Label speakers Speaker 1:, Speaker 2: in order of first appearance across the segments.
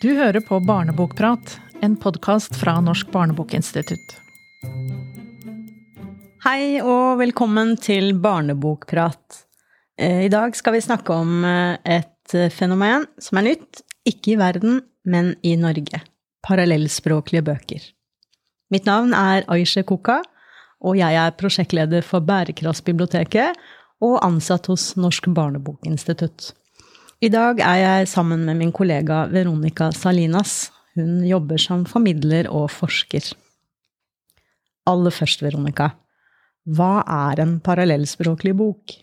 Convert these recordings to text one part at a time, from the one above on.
Speaker 1: Du hører på Barnebokprat, en podkast fra Norsk barnebokinstitutt.
Speaker 2: Hei og velkommen til Barnebokprat. Eh, I dag skal vi snakke om eh, et fenomen som er nytt, ikke i verden, men i Norge. Parallellspråklige bøker. Mitt navn er Aishe Koka, og jeg er prosjektleder for Bærekraftsbiblioteket og ansatt hos Norsk barnebokinstitutt. I dag er jeg sammen med min kollega Veronica Salinas. Hun jobber som formidler og forsker. Aller først, Veronica. Hva er en parallellspråklig bok?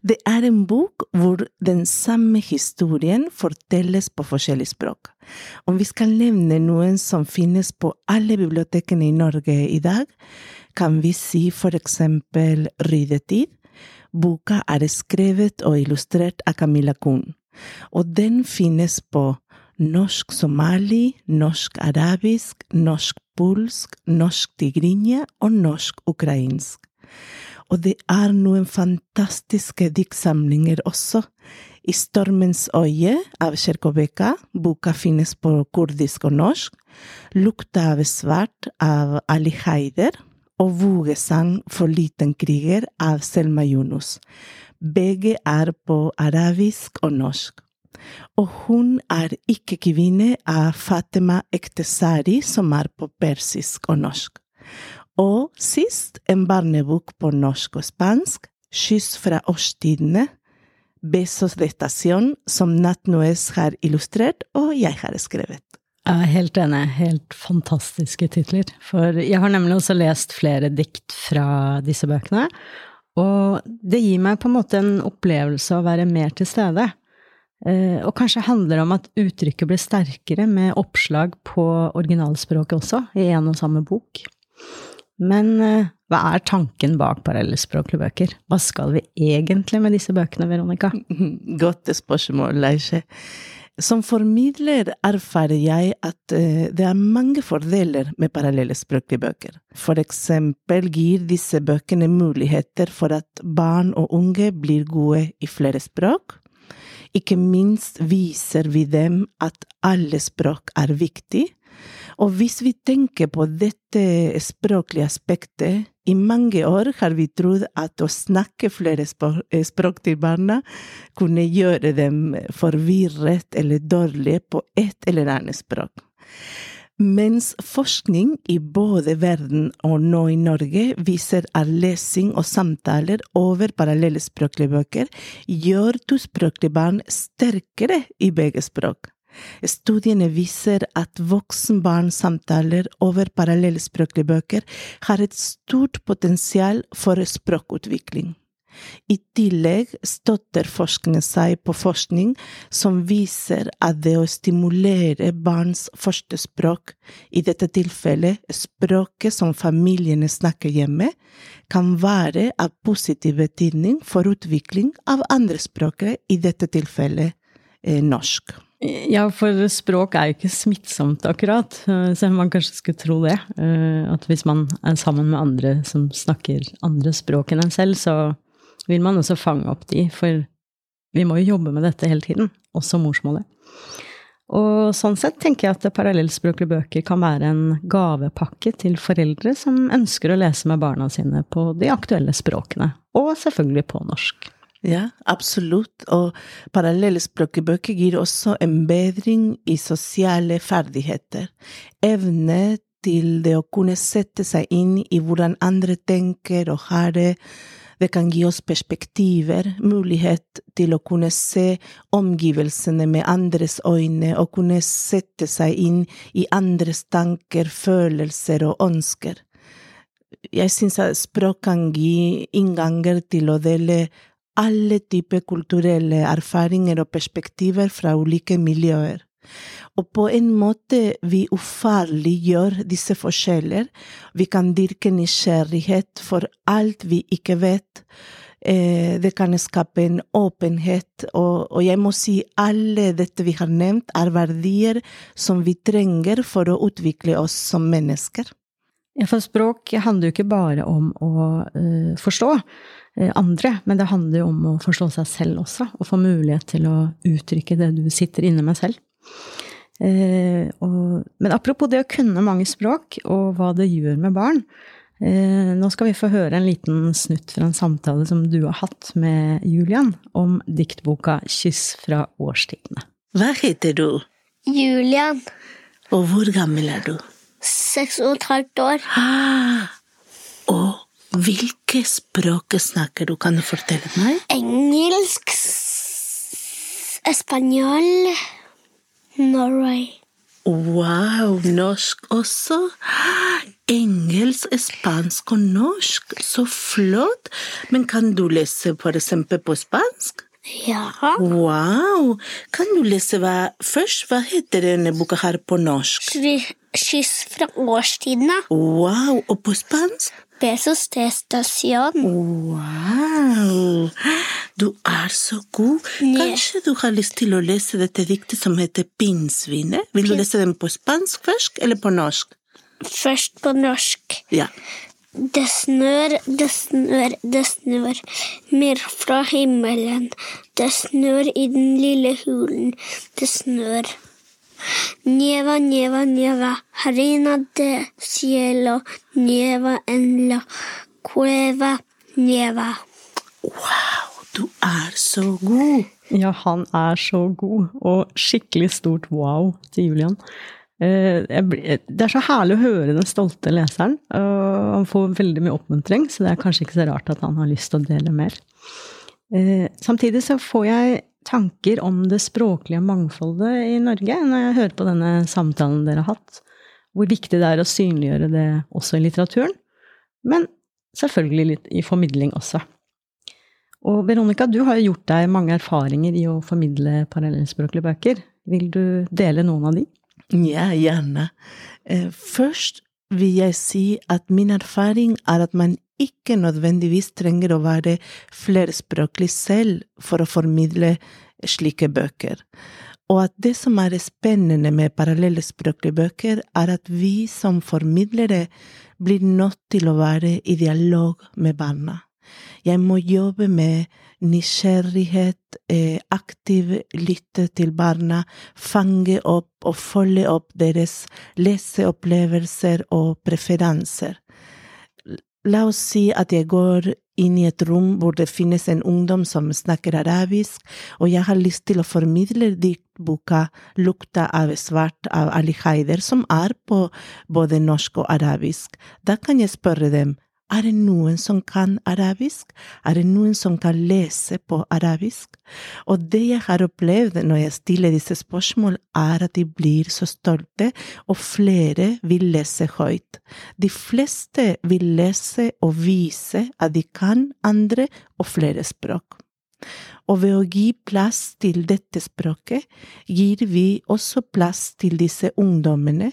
Speaker 3: Det er en bok hvor den samme historien fortelles på forskjellig språk. Om vi skal nevne noen som finnes på alle bibliotekene i Norge i dag, kan vi si for eksempel Ryddetid, Boka er skrevet og illustrert av Camilla Kuhn, og den finnes på norsk-somali, norsk-arabisk, norsk-polsk, norsk tigrinje og norsk-ukrainsk. Og det er noen fantastiske diktsamlinger også. I Stormens øye av Kjerkobeka, boka finnes på kurdisk og norsk. Lukta av svart av Ali Haider, og Vugesang for liten kriger av Selma Yunus. Begge er på arabisk og norsk. Og hun er ikke kvinne av Fatima Ektesari, som er på persisk og norsk. Og sist en barnebok på norsk og spansk, Kyss fra årstidene, Besos de Stasjon, som Nat Nuez har illustrert og jeg har skrevet.
Speaker 2: Jeg er helt enig. Helt fantastiske titler. For jeg har nemlig også lest flere dikt fra disse bøkene. Og det gir meg på en måte en opplevelse av å være mer til stede. Eh, og kanskje handler det om at uttrykket blir sterkere med oppslag på originalspråket også, i en og samme bok. Men eh, hva er tanken bak parallellspråklige bøker? Hva skal vi egentlig med disse bøkene, Veronica?
Speaker 3: Godt spørsmål, Leisje. Som formidler erfarer jeg at eh, det er mange fordeler med parallelle språklige bøker. For eksempel gir disse bøkene muligheter for at barn og unge blir gode i flere språk. Ikke minst viser vi dem at alle språk er viktig, og hvis vi tenker på dette språklige aspektet, i mange år har vi trodd at å snakke flere språk til barna kunne gjøre dem forvirret eller dårlige på et eller annet språk. Mens forskning i både verden og nå i Norge viser at lesing og samtaler over parallellspråklige bøker gjør tospråklige barn sterkere i begge språk. Studiene viser at voksenbarnsamtaler over parallellspråklige bøker har et stort potensial for språkutvikling. I tillegg støtter forskerne seg på forskning som viser at det å stimulere barns første språk, i dette tilfellet språket som familiene snakker hjemme, kan være av positiv betydning for utvikling av andre språk, i dette tilfellet eh, norsk.
Speaker 2: Ja, for språk er jo ikke smittsomt, akkurat. Eh, selv om man kanskje skulle tro det. Eh, at hvis man er sammen med andre som snakker andre språk enn en selv, så vil man også fange opp de. For vi må jo jobbe med dette hele tiden, også morsmålet. Og sånn sett tenker jeg at parallellspråklige bøker kan være en gavepakke til foreldre som ønsker å lese med barna sine på de aktuelle språkene. Og selvfølgelig på norsk.
Speaker 3: Ja, absolutt. Og parallellspråkbøker gir også en bedring i sosiale ferdigheter. Evne til det å kunne sette seg inn i hvordan andre tenker og har det. Det kan gi oss perspektiver, mulighet til å kunne se omgivelsene med andres øyne og kunne sette seg inn i andres tanker, følelser og ønsker. Jeg syns at språk kan gi innganger til å dele alle typer kulturelle erfaringer og perspektiver fra ulike miljøer. Og på en måte vi ufarliggjør disse forskjeller. Vi kan dyrke nysgjerrighet for alt vi ikke vet. Eh, det kan skape en åpenhet, og, og jeg må si alle dette vi har nevnt, er verdier som vi trenger for å utvikle oss som mennesker.
Speaker 2: Ja, for språk handler jo ikke bare om å uh, forstå andre, men det handler jo om å forstå seg selv også, og få mulighet til å uttrykke det du sitter inne med selv. Eh, og, men apropos det å kunne mange språk, og hva det gjør med barn. Eh, nå skal vi få høre en liten snutt fra en samtale som du har hatt med Julian om diktboka 'Kyss fra årstidene'.
Speaker 3: Hva heter du?
Speaker 4: Julian,
Speaker 3: Og hvor gammel er du?
Speaker 4: seks og et halvt år.
Speaker 3: Og hvilke språk snakker du? Kan du fortelle meg?
Speaker 4: Engelsk, s- Norway.
Speaker 3: Wow, norsk også? Engelsk, spansk og norsk, så flott! Men kan du lese for eksempel på spansk?
Speaker 4: Ja.
Speaker 3: Wow! Kan du lese hva først? Hva heter denne boka her på norsk?
Speaker 4: Kyss fra årstidene.
Speaker 3: Wow! Og på spansk?
Speaker 4: Besos de estación.
Speaker 3: Wow! Du er så god. Kanskje du har lyst til å lese dette diktet som heter Pinnsvinet? Vil du lese den på spansk først, eller på norsk?
Speaker 4: Først på norsk.
Speaker 3: Ja.
Speaker 4: Det snør, det snør, det snør. Mer fra himmelen. Det snør i den lille hulen. Det snør. Nieva, nieva, nieva. Harina de cielo. Nieva en la cueva. Nieva.
Speaker 3: Wow, du er så god!
Speaker 2: Ja, han er så god, og skikkelig stort wow til Julian. Eh, blir- Det er så herlig å høre den stolte leseren. Han får veldig mye oppmuntring, så det er kanskje ikke så rart at han har lyst til å dele mer. Eh, Samtidig så får jeg tanker om det språklige mangfoldet i Norge når jeg hører på denne samtalen dere har hatt. Hvor viktig det er å synliggjøre det også i litteraturen, men selvfølgelig litt i formidling også. Og Veronica, du har jo gjort deg mange erfaringer i å formidle parallellspråklige bøker. Vil du dele noen av de?
Speaker 3: Ja, gjerne. Eh, Først vil jeg si at min erfaring er at man ikke nødvendigvis trenger å være flerspråklig selv for å formidle slike bøker. Og at det som er spennende med parallellspråklige bøker, er at vi som formidlere blir nødt til å være i dialog med barna. Jeg må jobbe med nysgjerrighet, eh, aktiv lytte til barna, fange opp og følge opp deres leseopplevelser og preferanser. La oss si at jeg går inn i et rom hvor det finnes en ungdom som snakker arabisk, og jeg har lyst til å formidle diktboka Lukta av svart av Ali Haider, som er på både norsk og arabisk. Da kan jeg spørre dem, er det noen som kan arabisk? Er det noen som kan lese på arabisk? Og det jeg har opplevd når jeg stiller disse spørsmål, er at de blir så stolte, og flere vil lese høyt. De fleste vil lese og vise at de kan andre og flere språk. Og ved å gi plass til dette språket, gir vi også plass til disse ungdommene.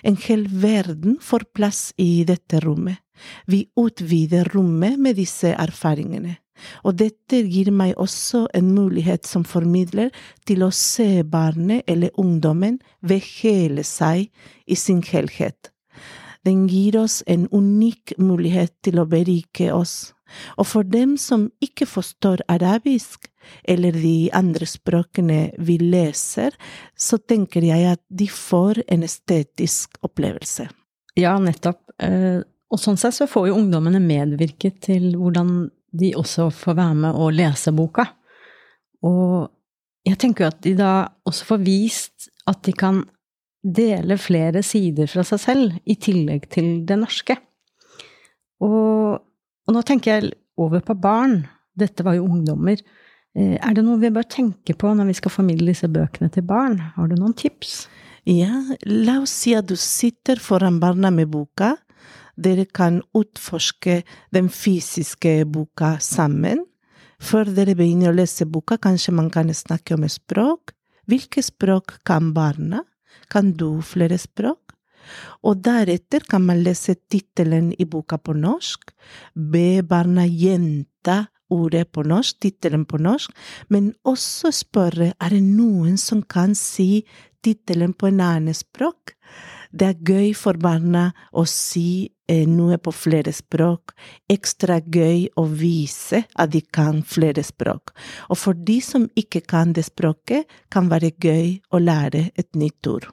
Speaker 3: En hel verden får plass i dette rommet. Vi utvider rommet med disse erfaringene. Og dette gir meg også en mulighet som formidler til å se barnet eller ungdommen ved hele seg i sin helhet. Den gir oss en unik mulighet til å berike oss. Og for dem som ikke forstår arabisk, eller de andre språkene vi leser, så tenker jeg at de får en estetisk opplevelse.
Speaker 2: Ja, nettopp. Og sånn sett så får jo ungdommene medvirket til hvordan de også får være med og lese boka. Og jeg tenker jo at de da også får vist at de kan dele flere sider fra seg selv, i tillegg til det norske. Og, og nå tenker jeg over på barn. Dette var jo ungdommer. Eh, Er det noe vi bør tenke på når vi skal formidle disse bøkene til barn? Har du noen tips?
Speaker 3: Ja, la oss si at du sitter foran barna med boka. Dere kan utforske den fysiske boka sammen. Før dere begynner å lese boka, kanskje man kan snakke om språk. Hvilke språk kan barna? Kan du flere språk? Og deretter kan man lese tittelen i boka på norsk, be barna gjenta ordet på norsk, tittelen på norsk, men også spørre er det noen som kan si tittelen på en annen språk. Det er gøy for barna å si eh, noe på flere språk, ekstra gøy å vise at de kan flere språk. Og for de som ikke kan det språket, kan være gøy å lære et nytt ord.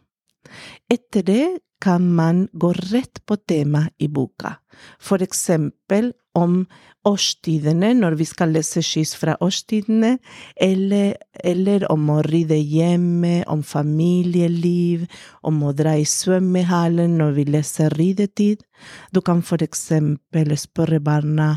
Speaker 3: Etter det kan man gå rett på temaet i boka, for eksempel om årstidene når vi skal lese skyss fra årstidene, eller, eller, om å rydde hjemme, om familieliv, om å dra i svømmehallen når vi leser ridetid. Du kan for eksempel spørre barna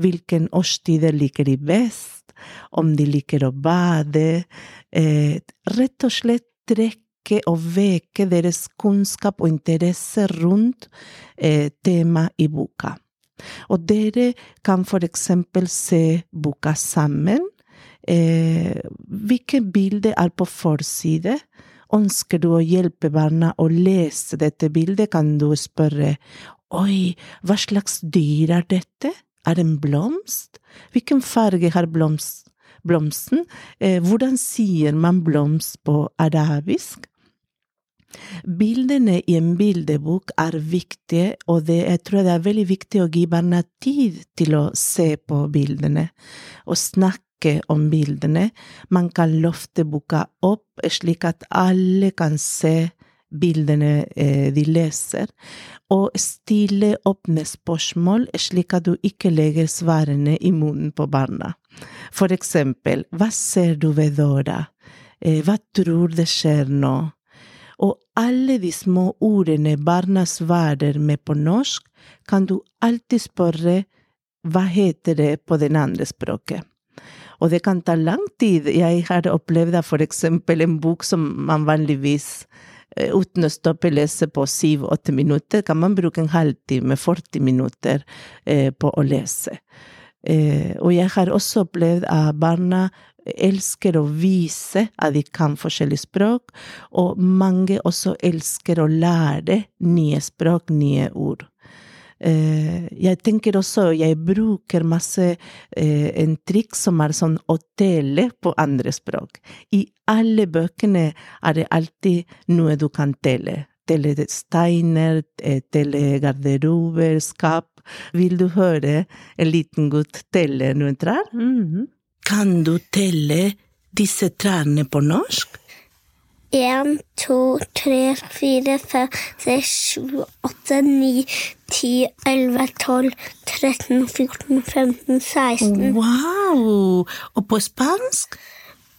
Speaker 3: hvilken årstider liker de best, om de liker å bade, eh, rett og slett trekke og veke deres kunnskap og interesse rundt eh, temaet i boka. Og dere kan for eksempel se boka sammen. Eh, hvilke bilder er på forside? Ønsker du å hjelpe barna å lese dette bildet, kan du spørre Oi, hva slags dyr er dette? Er det en blomst? Hvilken farge har blomst, blomsten? Eh, hvordan sier man blomst på arabisk? Bildene i en bildebok er viktige, og det, jeg tror det er veldig viktig å gi barna tid til å se på bildene og snakke om bildene. Man kan løfte boka opp slik at alle kan se bildene eh, de leser, og stille åpne spørsmål slik at du ikke legger svarene i munnen på barna. For eksempel, hva ser du ved døra? Eh, hva tror det skjer nå? Og alle de små ordene barna svarer med på norsk, kan du alltid spørre hva heter det på den andre språket. Og det kan ta lang tid. Jeg har opplevd for eksempel en bok som man vanligvis eh, uten å stoppe lese på syv-åtte minutter, kan man bruke en halvtime, 40 minutter eh, på å lese. Eh, og jeg har også opplevd at barna elsker å vise at de kan forskjellige språk, og mange også elsker å lære nye språk, nye ord. Eh, jeg tenker også, jeg bruker masse eh, en trikk som er sånn å telle på andre språk. I alle bøkene er det alltid noe du kan telle. Telle steiner, eh, telle garderober, skap. Vil du høre en liten gutt telle noen trær? Mm -hmm. Kan du telle disse trærne på norsk?
Speaker 4: En, to, tre, fire, fem, seks, sju, åtte, ni, ti, elleve, tolv, 13, 14, 15, 16.
Speaker 3: Wow! Og på spansk?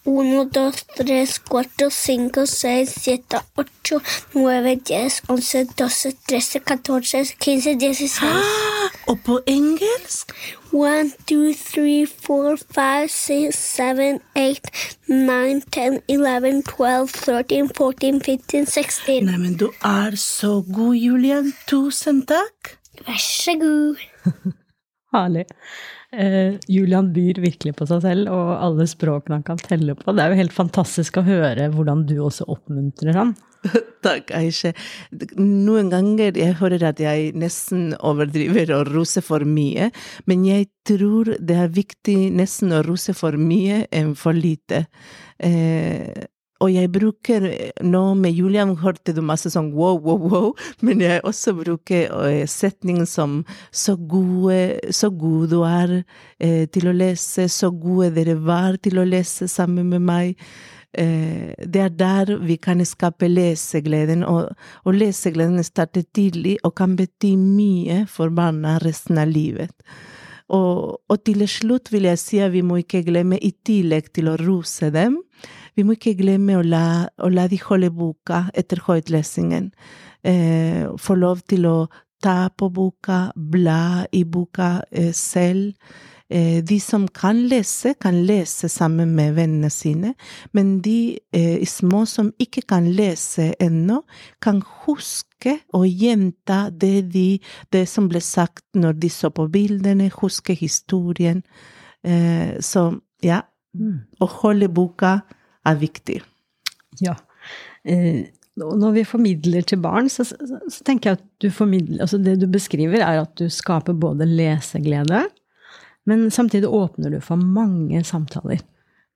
Speaker 4: Uno, dos, tres, cuatro, cinco, seis, siete, ocho, nueve, diez, once, doce, trece, catorce, quince, dieciséis.
Speaker 3: Og på engelsk?
Speaker 4: One, two, three, four, five, six, seven, eight, nine, ten, eleven, twelve, thirteen, fourteen, fifteen, sixteen.
Speaker 3: Neimen, du er så god, Julian. Tusen takk.
Speaker 4: Vær så god.
Speaker 2: Herlig. Eh, Julian byr virkelig på seg selv og alle språkene han kan telle på. Det er jo helt fantastisk å høre hvordan du også oppmuntrer han.
Speaker 3: Takk, Aisha. Noen ganger jeg hører at jeg nesten overdriver og roser for mye, men jeg tror det er viktig nesten å rose for mye enn for lite. Eh, og jeg bruker nå med Julian hørte du masse sånn wow, wow, wow, men jeg også bruker uh, setningen som så gode, så god du er eh, til å lese, så gode dere var til å lese sammen med meg. Eh, det er der vi kan skape lesegleden, og, og lesegleden starter tidlig og kan bety mye for barna resten av livet. Og, og til slutt vil jeg si at vi må ikke glemme, i tillegg til å rose dem, vi må ikke glemme å la, å la de holde boka etter høytlesingen. Eh, få lov til å ta på boka, bla i boka eh, selv. Eh, de som kan lese, kan lese sammen med vennene sine, men de eh, små som ikke kan lese ennå, kan huske og gjenta det, de, det som ble sagt når de så på bildene, huske historien. Eh, så ja, mm. å holde boka er viktig.
Speaker 2: Ja. Eh, når vi formidler til barn, så, så, tenker jeg at du formidler Altså det du beskriver, er at du skaper både leseglede, men samtidig åpner du for mange samtaler.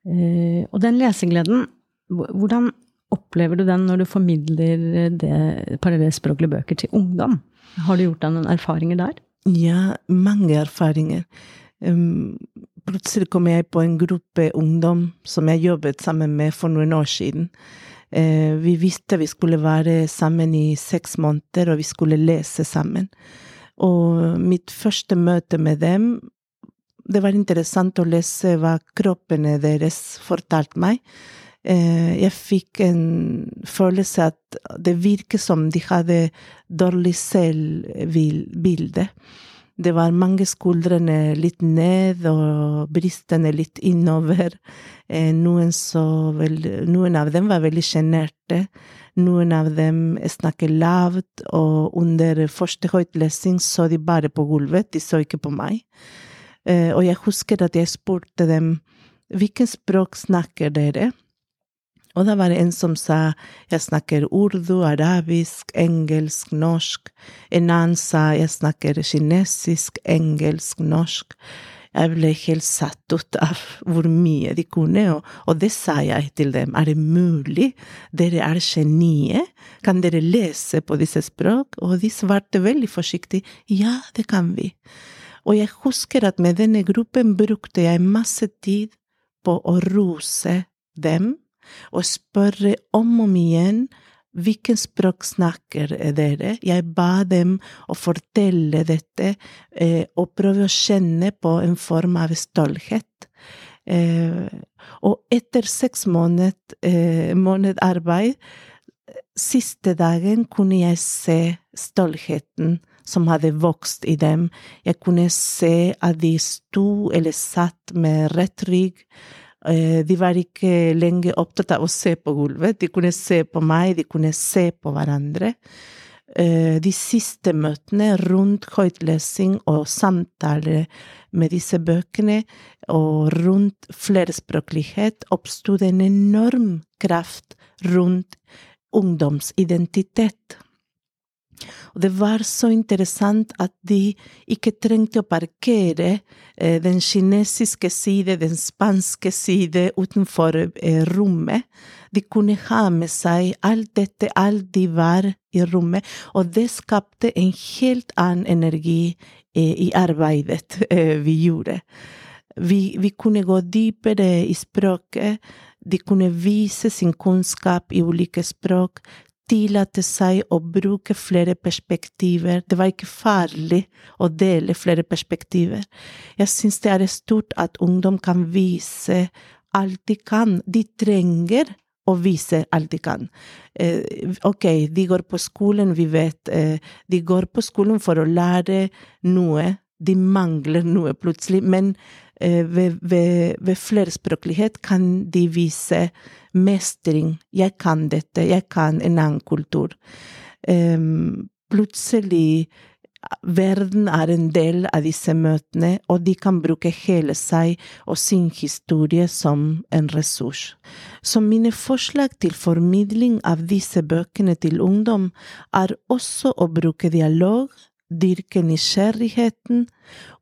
Speaker 2: Eh, og den lesegleden, hvordan opplever du den når du formidler det parallellspråklige bøker til ungdom? Har du gjort deg noen erfaringer der?
Speaker 3: Ja, mange erfaringer. Um, plutselig kom jeg på en gruppe ungdom som jeg jobbet sammen med for noen år siden. Uh, vi visste vi skulle være sammen i seks måneder, og vi skulle lese sammen. Og mitt første møte med dem Det var interessant å lese hva kroppene deres fortalte meg. Uh, jeg fikk en følelse at det virket som de hadde dårlig selvbilde. Det var mange skuldrene litt ned og brystene litt innover. Eh, noen, vel, noen av dem var veldig sjenerte. Noen av dem snakket lavt, og under første høytlesing så de bare på gulvet, de så ikke på meg. Eh, og jeg husker at jeg spurte dem hvilket språk snakker dere? Og da var det en som sa jeg snakker urdu, arabisk, engelsk, norsk. En annen sa jeg snakker kinesisk, engelsk, norsk. Jeg ble helt satt ut av hvor mye de kunne, og, og det sa jeg til dem. Er det mulig? Dere er genier? Kan dere lese på disse språk? Og de svarte veldig forsiktig ja, det kan vi. Og jeg husker at med denne gruppen brukte jeg masse tid på å rose dem og spørre om og om igjen hvilken språk snakker dere? Jeg ba dem å fortelle dette eh, og prøve å kjenne på en form av stolthet. Eh, og etter seks måned, eh, måned arbeid, siste dagen kunne jeg se stoltheten som hadde vokst i dem. Jeg kunne se at de sto eller satt med rett rygg, de var ikke lenge opptatt av å se på gulvet. De kunne se på meg, de kunne se på hverandre. Eh, de siste møtene rundt høytlesing og samtale med disse bøkene, og rundt flerspråklighet, oppsto det en enorm kraft rundt ungdomsidentitet. Og det var så interessant at de ikke trengte å parkere eh, den kinesiske side, den spanske side utenfor eh, rommet. De kunne ha med seg alt dette, alt de var i rommet, og det skapte en helt annen energi eh, i arbeidet vi gjorde. Vi, vi kunne gå dypere i språket, de kunne vise sin kunnskap i ulike språk, tillate seg å bruke flere perspektiver. Det var ikke farlig å dele flere perspektiver. Jeg syns det er stort at ungdom kan vise alt de kan. De trenger å vise alt de kan. Eh, ok, de går på skolen, vi vet eh, De går på skolen for å lære noe. De mangler noe plutselig, men ved, ved, ved, flerspråklighet kan de vise mestring. Jeg kan dette, jeg kan en annen kultur. Plutselig Verden er en del av disse møtene, og de kan bruke hele seg og sin historie som en ressurs. Så mine forslag til formidling av disse bøkene til ungdom er også å bruke dialog, dyrke nysgjerrigheten,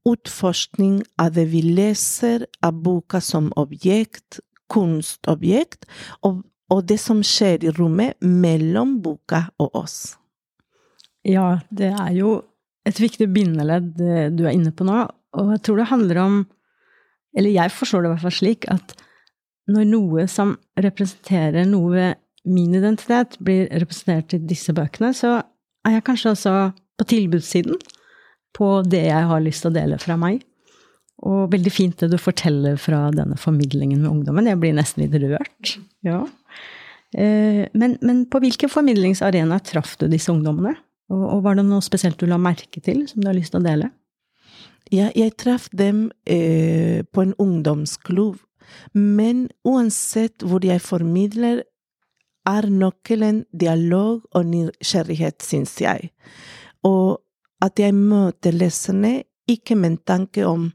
Speaker 3: utforskning av det vi leser av boka som objekt, kunstobjekt, og, og det som skjer i rommet mellom boka og oss.
Speaker 2: Ja, det er jo et viktig bindeledd du er inne på nå, og jeg tror det handler om Eller jeg forstår det i hvert fall slik at når noe som representerer noe ved min identitet, blir representert i disse bøkene, så er jeg kanskje også på tilbudssiden på det jeg har lyst til å dele fra meg. Og veldig fint det du forteller fra denne formidlingen med ungdommen. Jeg blir nesten litt rørt. Ja. Eh, men, men på hvilke formidlingsarenaer traff du disse ungdommene? Og, og, var det noe spesielt du la merke til, som du har lyst til å dele?
Speaker 3: Ja, jeg traff dem eh, på en ungdomsklubb. Men uansett hvor jeg formidler, er nøkkelen dialog og nysgjerrighet, syns jeg. Og at jeg møter leserne ikke med tanke om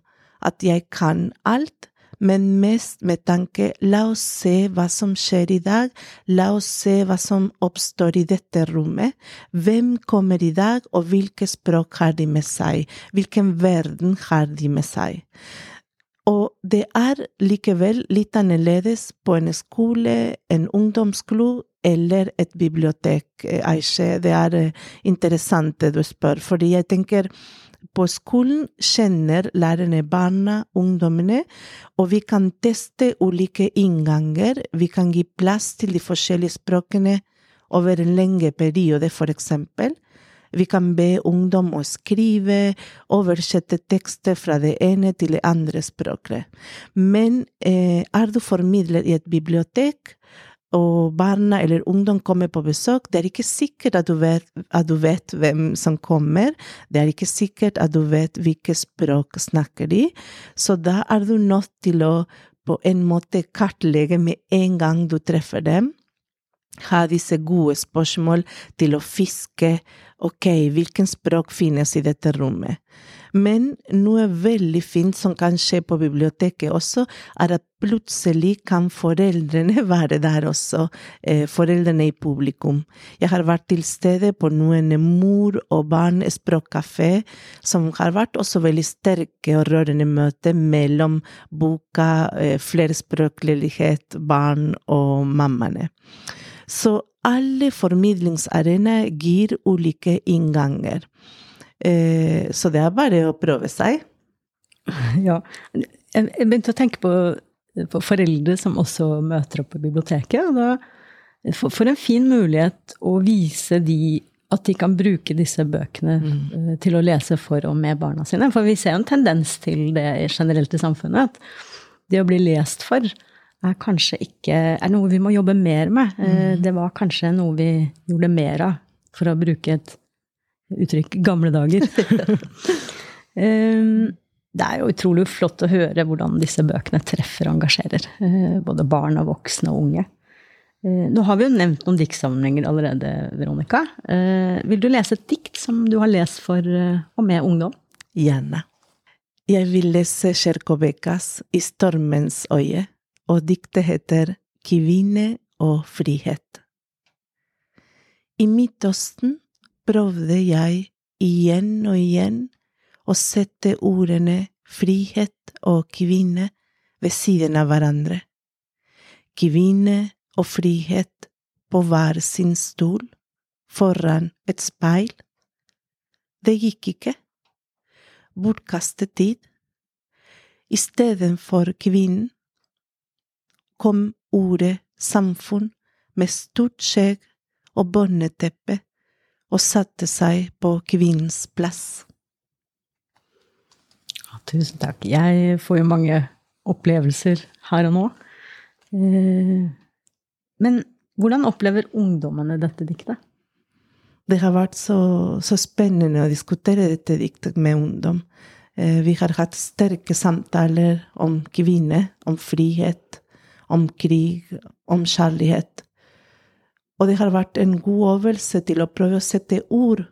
Speaker 3: at jeg kan alt, men mest med tanke la oss se hva som skjer i dag, la oss se hva som oppstår i dette rommet, hvem kommer i dag, og hvilke språk har de med seg, hvilken verden har de med seg. Det er likevel litt annerledes på en skole, en ungdomsklubb eller et bibliotek, Aishe. Det er interessant det du spør, fordi jeg tenker på skolen kjenner lærerne barna, ungdommene, og vi kan teste ulike innganger. Vi kan gi plass til de forskjellige språkene over en lengre periode, for eksempel. Vi kan be ungdom å skrive, oversette tekster fra det ene til det andre språket. Men eh, er du formidler i et bibliotek, og barna eller ungdom kommer på besøk, det er ikke sikkert at du, vet, at du vet hvem som kommer, det er ikke sikkert at du vet hvilket språk snakker de, så da er du nødt til å på en måte kartlegge med en gang du treffer dem, ha disse gode spørsmål til å fiske ok, hvilken språk finnes i dette rommet. Men noe veldig fint som kan skje på biblioteket også, er at plutselig kan foreldrene være der også, eh, foreldrene i publikum. Jeg har vært til stede på noen mor- og barn-språkkafé, som har vært også veldig sterke og rørende møter mellom boka, eh, flerspråklighet, barn og mammaene. Så alle formidlingsarenaer gir ulike innganger. Eh, så det er bare å prøve seg.
Speaker 2: Ja. Jeg begynte å tenke på, på foreldre som også møter opp på biblioteket. og da for, en fin mulighet å vise de at de kan bruke disse bøkene mm. til å lese for og med barna sine. For vi ser jo en tendens til det generelt i samfunnet. At det å bli lest for er kanskje ikke er noe vi må jobbe mer med. Mm. Det var kanskje noe vi gjorde mer av, for å bruke et uttrykk gamle dager. um, det er jo utrolig flott å høre hvordan disse bøkene treffer og engasjerer. Uh, både barn og voksne og unge. Uh, nå har vi jo nevnt noen diktsamlinger allerede, Veronica. Vil du lese et dikt som du har lest for og med ungdom?
Speaker 3: Gjerne. Jeg vil lese Kjerkobekas I stormens øye og diktet heter Kvinne og frihet. I Midtøsten prøvde jeg igjen og igjen å sette ordene frihet og kvinne ved siden av hverandre. Kvinne og frihet på hver sin stol, foran et speil. Det gikk ikke. Bortkastet tid. Istedenfor kvinnen kom ordet samfunn med stort skjegg og båndeteppe og satte seg på kvinnens plass.
Speaker 2: Tusen takk. Jeg får jo mange opplevelser her og nå. Eh, men hvordan opplever ungdommene dette diktet?
Speaker 3: Det har vært så, så spennende å diskutere dette diktet med ungdom. Eh, vi har hatt sterke samtaler om kvinner, om frihet, om krig, om kjærlighet. Og det har vært en god øvelse til å prøve å sette ord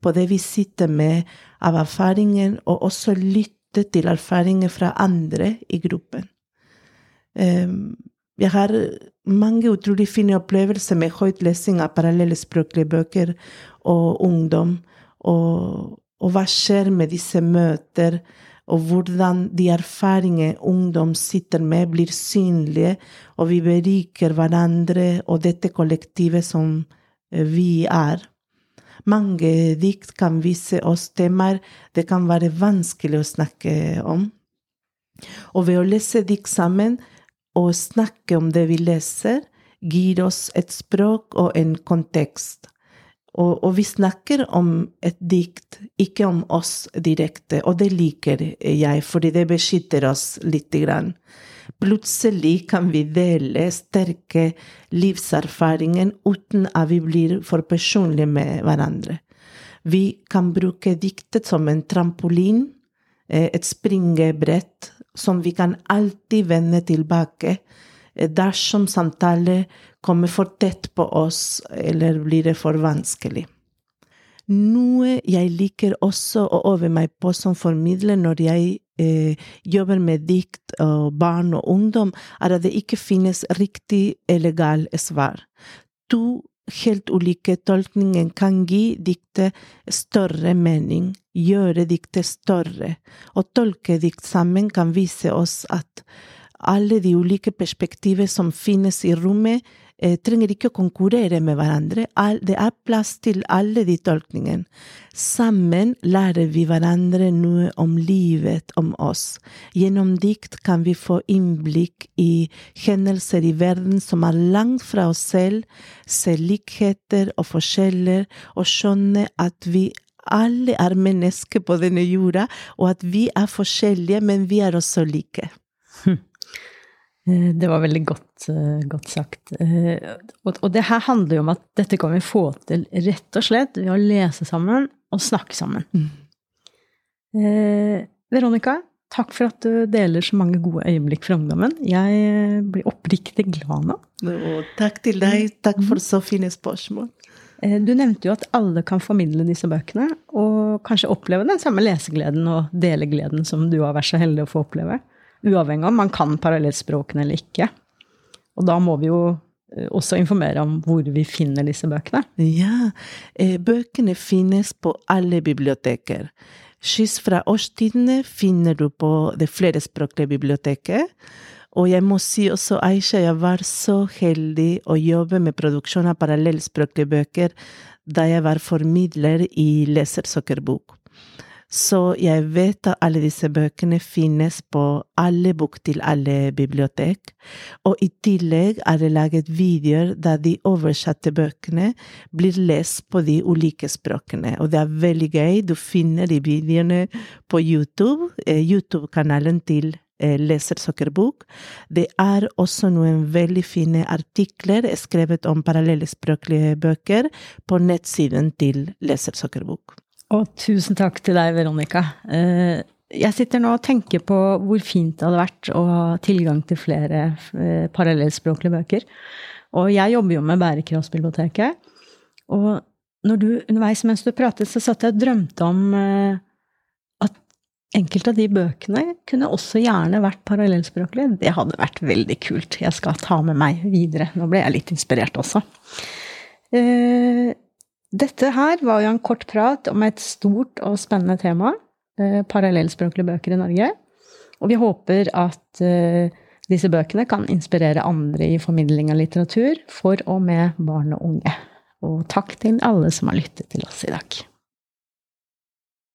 Speaker 3: på det vi sitter med av erfaringen, og også lytte til erfaringer fra andre i gruppen. Ehm, jeg har mange utrolig fine opplevelser med høyt lesing av parallellspråklige bøker og ungdom, og, og hva skjer med disse møter og hvordan de erfaringer ungdom sitter med, blir synlige, og vi beriker hverandre og dette kollektivet som eh, vi er. Mange dikt kan vise oss temaer det kan være vanskelig å snakke om. Og ved å lese dikt sammen og snakke om det vi leser, gir oss et språk og en kontekst. Og, og, vi snakker om et dikt, ikke om oss direkte, og det liker jeg, fordi det beskytter oss lite grann. Plutselig kan vi dele sterke livserfaringer uten at vi blir for personlige med hverandre. Vi kan bruke diktet som en trampolin, eh, et springebrett som vi kan alltid vende tilbake Eh, dersom samtale kommer for tett på oss, eller blir det for vanskelig. Noe jeg liker også å øve meg på som formidler når jeg eh, jobber med dikt og barn og ungdom, er at det ikke finnes riktig eller gal svar. To helt ulike tolkninger kan gi diktet større mening gjøre diktet større, og tolkedikt sammen kan vise oss at alle de ulike perspektiver som finnes i rommet, trenger ikke å konkurrere med hverandre. Det er plass til alle de tolkningene. Sammen lærer vi hverandre noe om livet, om oss. Gjennom dikt kan vi få innblikk i hendelser i verden som er langt fra oss selv, se likheter og forskjeller, og skjønne at vi alle er mennesker på denne jorda, og at vi er forskjellige, men vi er også like.
Speaker 2: Eh, det var veldig godt, eh, godt sagt. Eh, og det her handler jo om at dette kan vi få til rett og slett ved å lese sammen og snakke sammen. Mm. Veronica, takk for at du deler så mange gode øyeblikk fra ungdommen. Jeg blir oppriktig glad nå.
Speaker 3: Og takk til deg. Takk for så fine spørsmål.
Speaker 2: Du nevnte jo at alle kan formidle disse bøkene, og kanskje oppleve den samme lesegleden og delegleden som du har vært så heldig å få oppleve uavhengig av om man kan parallellspråkene eller ikke. Og da må vi jo eh, også informere om hvor vi finner disse bøkene.
Speaker 3: Ja, eh, bøkene finnes på alle biblioteker. Skyss fra årstidene finner du på det flerspråklige biblioteket. Og jeg må si også, Aisha, jeg var så heldig å jobbe med produksjon av parallellspråklige bøker da jeg var formidler i Lesersøkerbok. Så jeg vet at alle disse bøkene finnes på alle bok til alle bibliotek, og i tillegg er det laget videoer der de oversatte bøkene blir lest på de ulike språkene, og det er veldig gøy. Du finner de videoene på YouTube, eh, YouTube-kanalen til Lesersokkerbok. Lesersøkerbok. Det er også noen veldig fine artikler skrevet om parallellspråklige bøker på nettsiden til Lesersøkerbok.
Speaker 2: Og tusen takk til deg, Veronica. Eh, jeg sitter nå og tenker på hvor fint det hadde vært å ha tilgang til flere eh, parallellspråklige bøker. Og jeg jobber jo med Bærekraftsbiblioteket. Og når du underveis mens du pratet, så satt jeg og drømte om eh, at enkelte av de bøkene kunne også gjerne vært parallellspråklige. Det hadde vært veldig kult. Jeg skal ta med meg videre. Nå ble jeg litt inspirert også. Dette her var jo en kort prat om et stort og spennende tema, eh, parallellspråklige bøker i Norge. Og vi håper at eh, disse bøkene kan inspirere andre i formidling av litteratur for og med barn og unge. Og takk til alle som har lyttet til oss i dag.